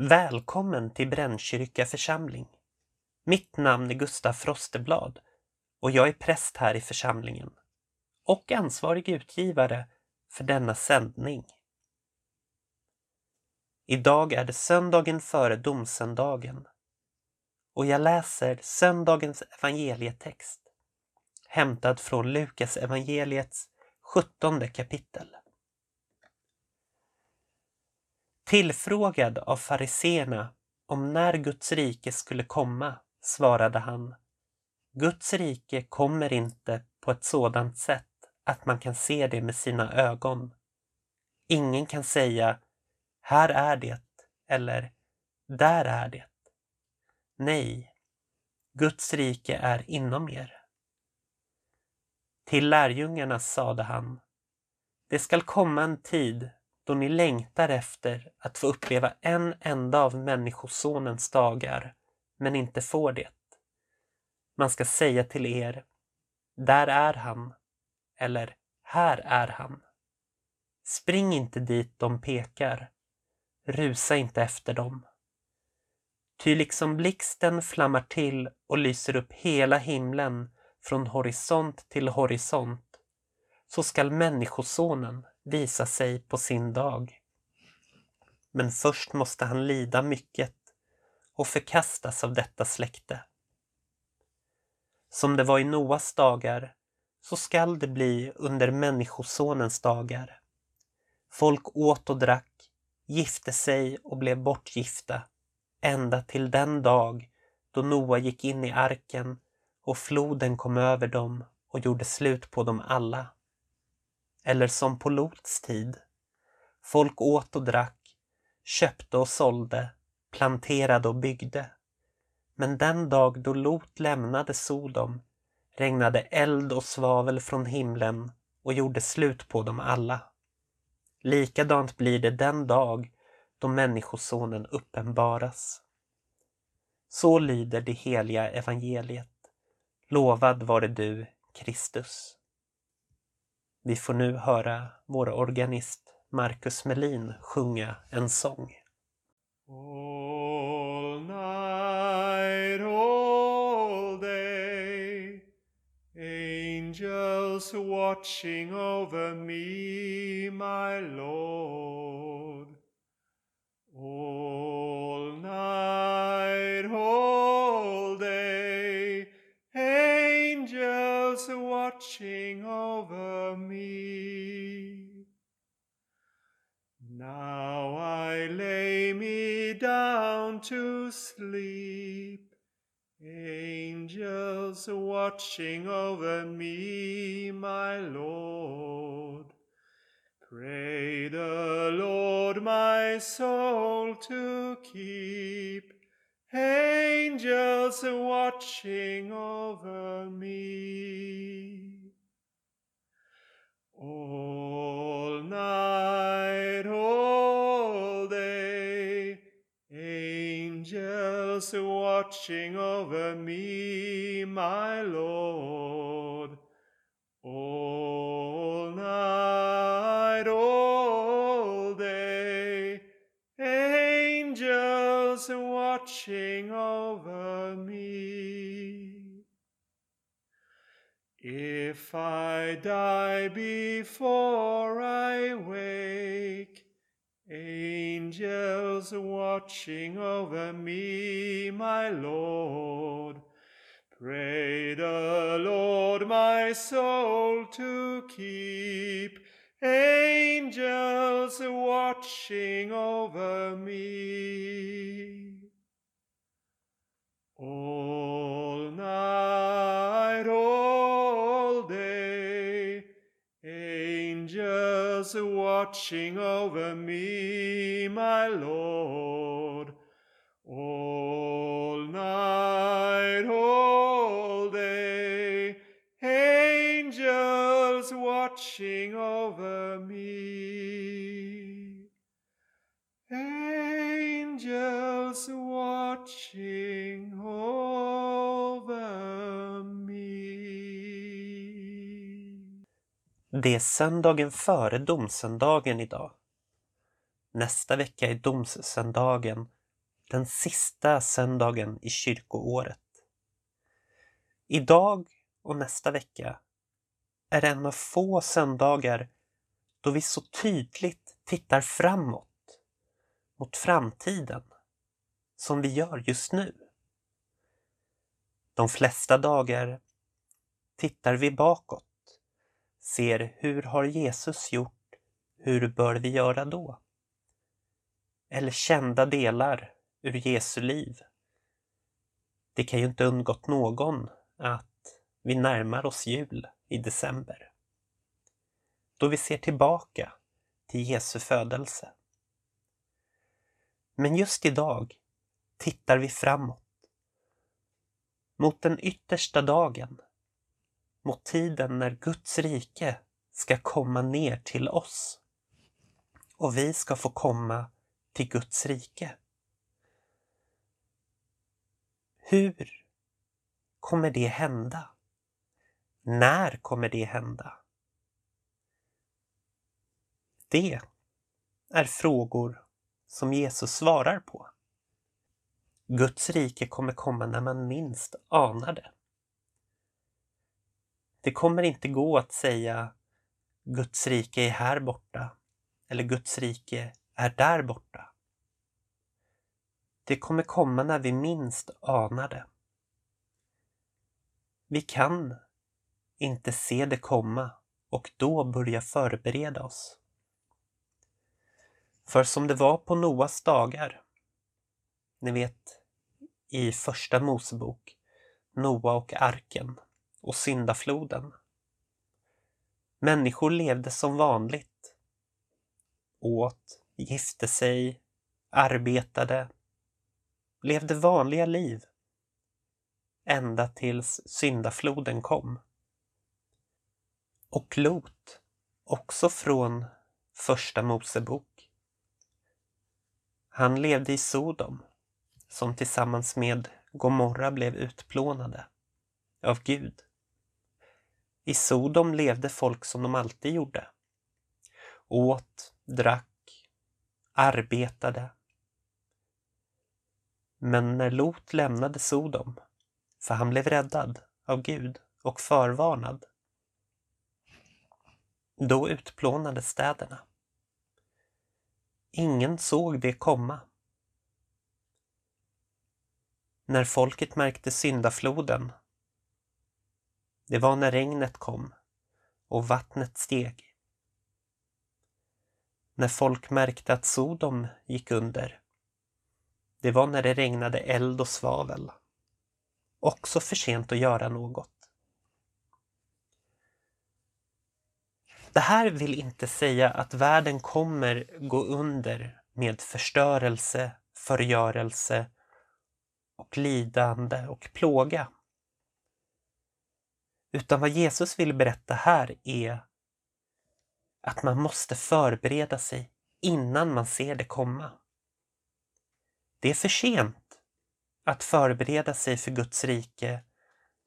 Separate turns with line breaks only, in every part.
Välkommen till Brännkyrka församling. Mitt namn är Gustaf Frosteblad och jag är präst här i församlingen och ansvarig utgivare för denna sändning. Idag är det söndagen före domsöndagen och jag läser söndagens evangelietext hämtad från Lukas evangeliets sjuttonde kapitel. Tillfrågad av fariseerna om när Guds rike skulle komma svarade han Guds rike kommer inte på ett sådant sätt att man kan se det med sina ögon. Ingen kan säga här är det eller där är det. Nej, Guds rike är inom er. Till lärjungarna sade han Det skall komma en tid då ni längtar efter att få uppleva en enda av Människosonens dagar, men inte får det. Man ska säga till er, där är han, eller här är han. Spring inte dit de pekar, rusa inte efter dem. Ty liksom blixten flammar till och lyser upp hela himlen från horisont till horisont, så skall Människosonen visa sig på sin dag. Men först måste han lida mycket och förkastas av detta släkte. Som det var i Noas dagar, så skall det bli under Människosonens dagar. Folk åt och drack, gifte sig och blev bortgifta, ända till den dag då Noa gick in i arken och floden kom över dem och gjorde slut på dem alla. Eller som på Lots tid. Folk åt och drack, köpte och sålde, planterade och byggde. Men den dag då Lot lämnade Sodom regnade eld och svavel från himlen och gjorde slut på dem alla. Likadant blir det den dag då Människosonen uppenbaras. Så lyder det heliga evangeliet. Lovad vare du, Kristus. Vi får nu höra vår organist Marcus Melin sjunga en sång.
All night, all day, angels watching over me, my Lord. To sleep, angels watching over me, my Lord. Pray the Lord my soul to keep, angels watching over me. All night, watching over me, my Lord. All night, all day, angels watching over me. If I die before I wake, angels watching over me, my Lord. Pray the Lord my soul to keep, angels watching over me. Watching over me, my Lord.
Det är söndagen före domsöndagen idag. Nästa vecka är domssöndagen den sista söndagen i kyrkoåret. Idag och nästa vecka är en av få söndagar då vi så tydligt tittar framåt, mot framtiden, som vi gör just nu. De flesta dagar tittar vi bakåt, ser hur har Jesus gjort, hur bör vi göra då? Eller kända delar ur Jesu liv. Det kan ju inte undgått någon att vi närmar oss jul i december. Då vi ser tillbaka till Jesu födelse. Men just idag tittar vi framåt. Mot den yttersta dagen. Mot tiden när Guds rike ska komma ner till oss. Och vi ska få komma till Guds rike. Hur kommer det hända? När kommer det hända? Det är frågor som Jesus svarar på. Guds rike kommer komma när man minst anar det. Det kommer inte gå att säga Guds rike är här borta eller Guds rike är där borta. Det kommer komma när vi minst anar det. Vi kan inte se det komma och då börja förbereda oss. För som det var på Noas dagar, ni vet i första Mosebok, Noa och arken och syndafloden. Människor levde som vanligt. Åt, gifte sig, arbetade, levde vanliga liv. Ända tills syndafloden kom. Och Lot, också från första Mosebok. Han levde i Sodom, som tillsammans med Gomorra blev utplånade av Gud. I Sodom levde folk som de alltid gjorde. Åt, drack, arbetade. Men när Lot lämnade Sodom, för han blev räddad av Gud och förvarnad, då utplånades städerna. Ingen såg det komma. När folket märkte syndafloden, det var när regnet kom och vattnet steg. När folk märkte att Sodom gick under, det var när det regnade eld och svavel. Också för sent att göra något. Det här vill inte säga att världen kommer gå under med förstörelse, förgörelse och lidande och plåga. Utan vad Jesus vill berätta här är att man måste förbereda sig innan man ser det komma. Det är för sent att förbereda sig för Guds rike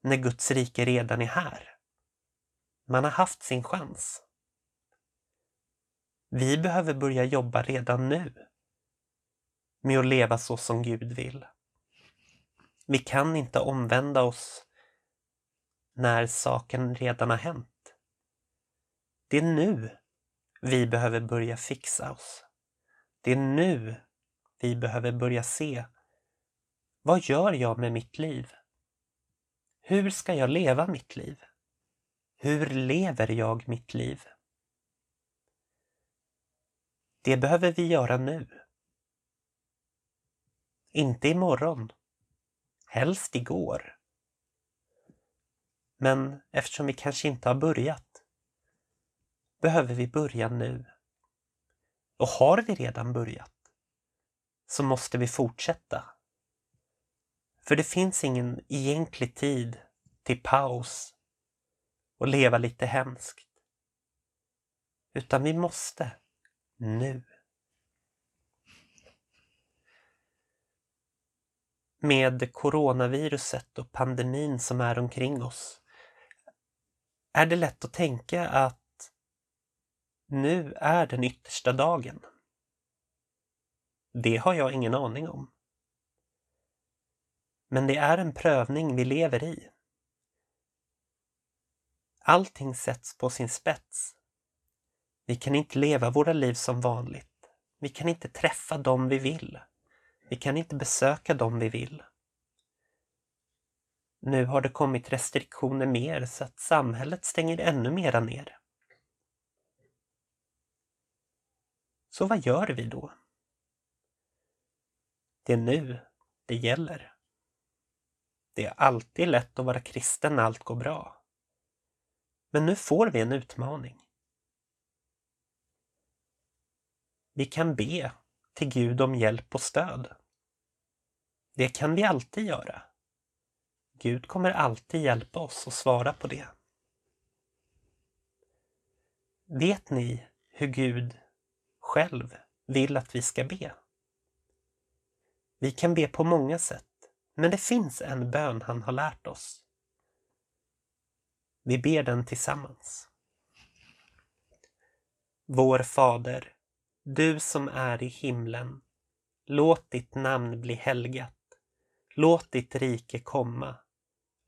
när Guds rike redan är här. Man har haft sin chans. Vi behöver börja jobba redan nu med att leva så som Gud vill. Vi kan inte omvända oss när saken redan har hänt. Det är nu vi behöver börja fixa oss. Det är nu vi behöver börja se vad gör jag med mitt liv? Hur ska jag leva mitt liv? Hur lever jag mitt liv? Det behöver vi göra nu. Inte imorgon. Helst igår. Men eftersom vi kanske inte har börjat behöver vi börja nu. Och har vi redan börjat så måste vi fortsätta. För det finns ingen egentlig tid till paus och leva lite hemskt. Utan vi måste nu. Med coronaviruset och pandemin som är omkring oss är det lätt att tänka att nu är den yttersta dagen. Det har jag ingen aning om. Men det är en prövning vi lever i. Allting sätts på sin spets. Vi kan inte leva våra liv som vanligt. Vi kan inte träffa dem vi vill. Vi kan inte besöka dem vi vill. Nu har det kommit restriktioner mer så att samhället stänger ännu mera ner. Så vad gör vi då? Det är nu det gäller. Det är alltid lätt att vara kristen när allt går bra. Men nu får vi en utmaning. Vi kan be till Gud om hjälp och stöd. Det kan vi alltid göra. Gud kommer alltid hjälpa oss och svara på det. Vet ni hur Gud själv vill att vi ska be? Vi kan be på många sätt, men det finns en bön han har lärt oss. Vi ber den tillsammans. Vår Fader, du som är i himlen. Låt ditt namn bli helgat. Låt ditt rike komma.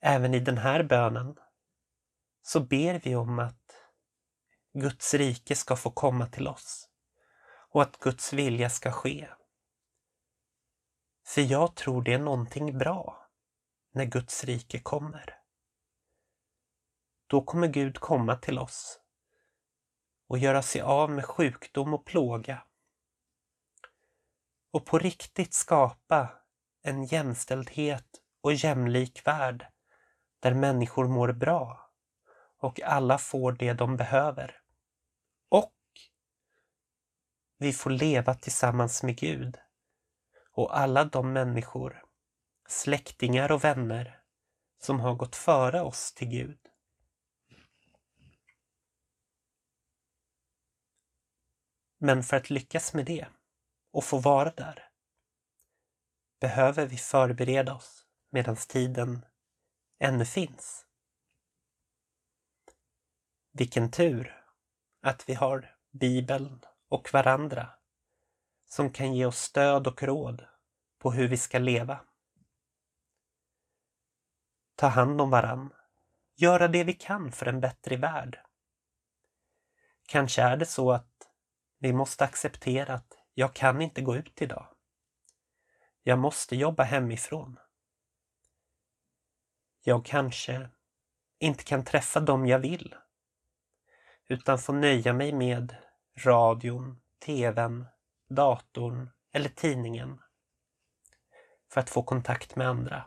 Även i den här bönen så ber vi om att Guds rike ska få komma till oss och att Guds vilja ska ske. För jag tror det är någonting bra när Guds rike kommer. Då kommer Gud komma till oss och göra sig av med sjukdom och plåga och på riktigt skapa en jämställdhet och jämlik värld där människor mår bra och alla får det de behöver. Och vi får leva tillsammans med Gud och alla de människor, släktingar och vänner som har gått före oss till Gud. Men för att lyckas med det och få vara där behöver vi förbereda oss medan tiden ännu finns. Vilken tur att vi har Bibeln och varandra som kan ge oss stöd och råd på hur vi ska leva. Ta hand om varann, göra det vi kan för en bättre värld. Kanske är det så att vi måste acceptera att jag kan inte gå ut idag. Jag måste jobba hemifrån. Jag kanske inte kan träffa dem jag vill, utan får nöja mig med radion, tvn, datorn eller tidningen för att få kontakt med andra.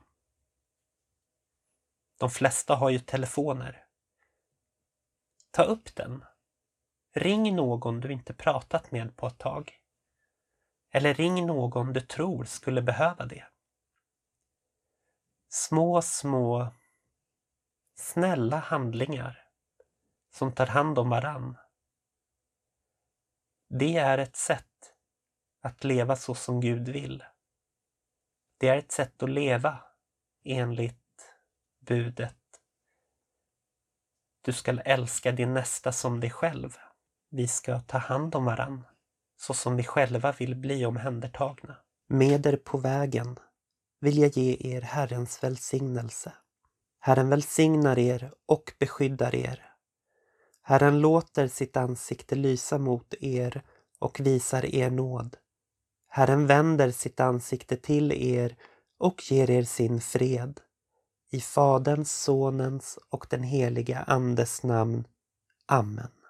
De flesta har ju telefoner. Ta upp den. Ring någon du inte pratat med på ett tag. Eller ring någon du tror skulle behöva det. Små, små, snälla handlingar som tar hand om varann. Det är ett sätt att leva så som Gud vill. Det är ett sätt att leva enligt budet. Du skall älska din nästa som dig själv. Vi ska ta hand om varann så som vi själva vill bli omhändertagna. Med er på vägen vill jag ge er Herrens välsignelse. Herren välsignar er och beskyddar er. Herren låter sitt ansikte lysa mot er och visar er nåd. Herren vänder sitt ansikte till er och ger er sin fred. I Faderns, Sonens och den heliga Andes namn. Amen.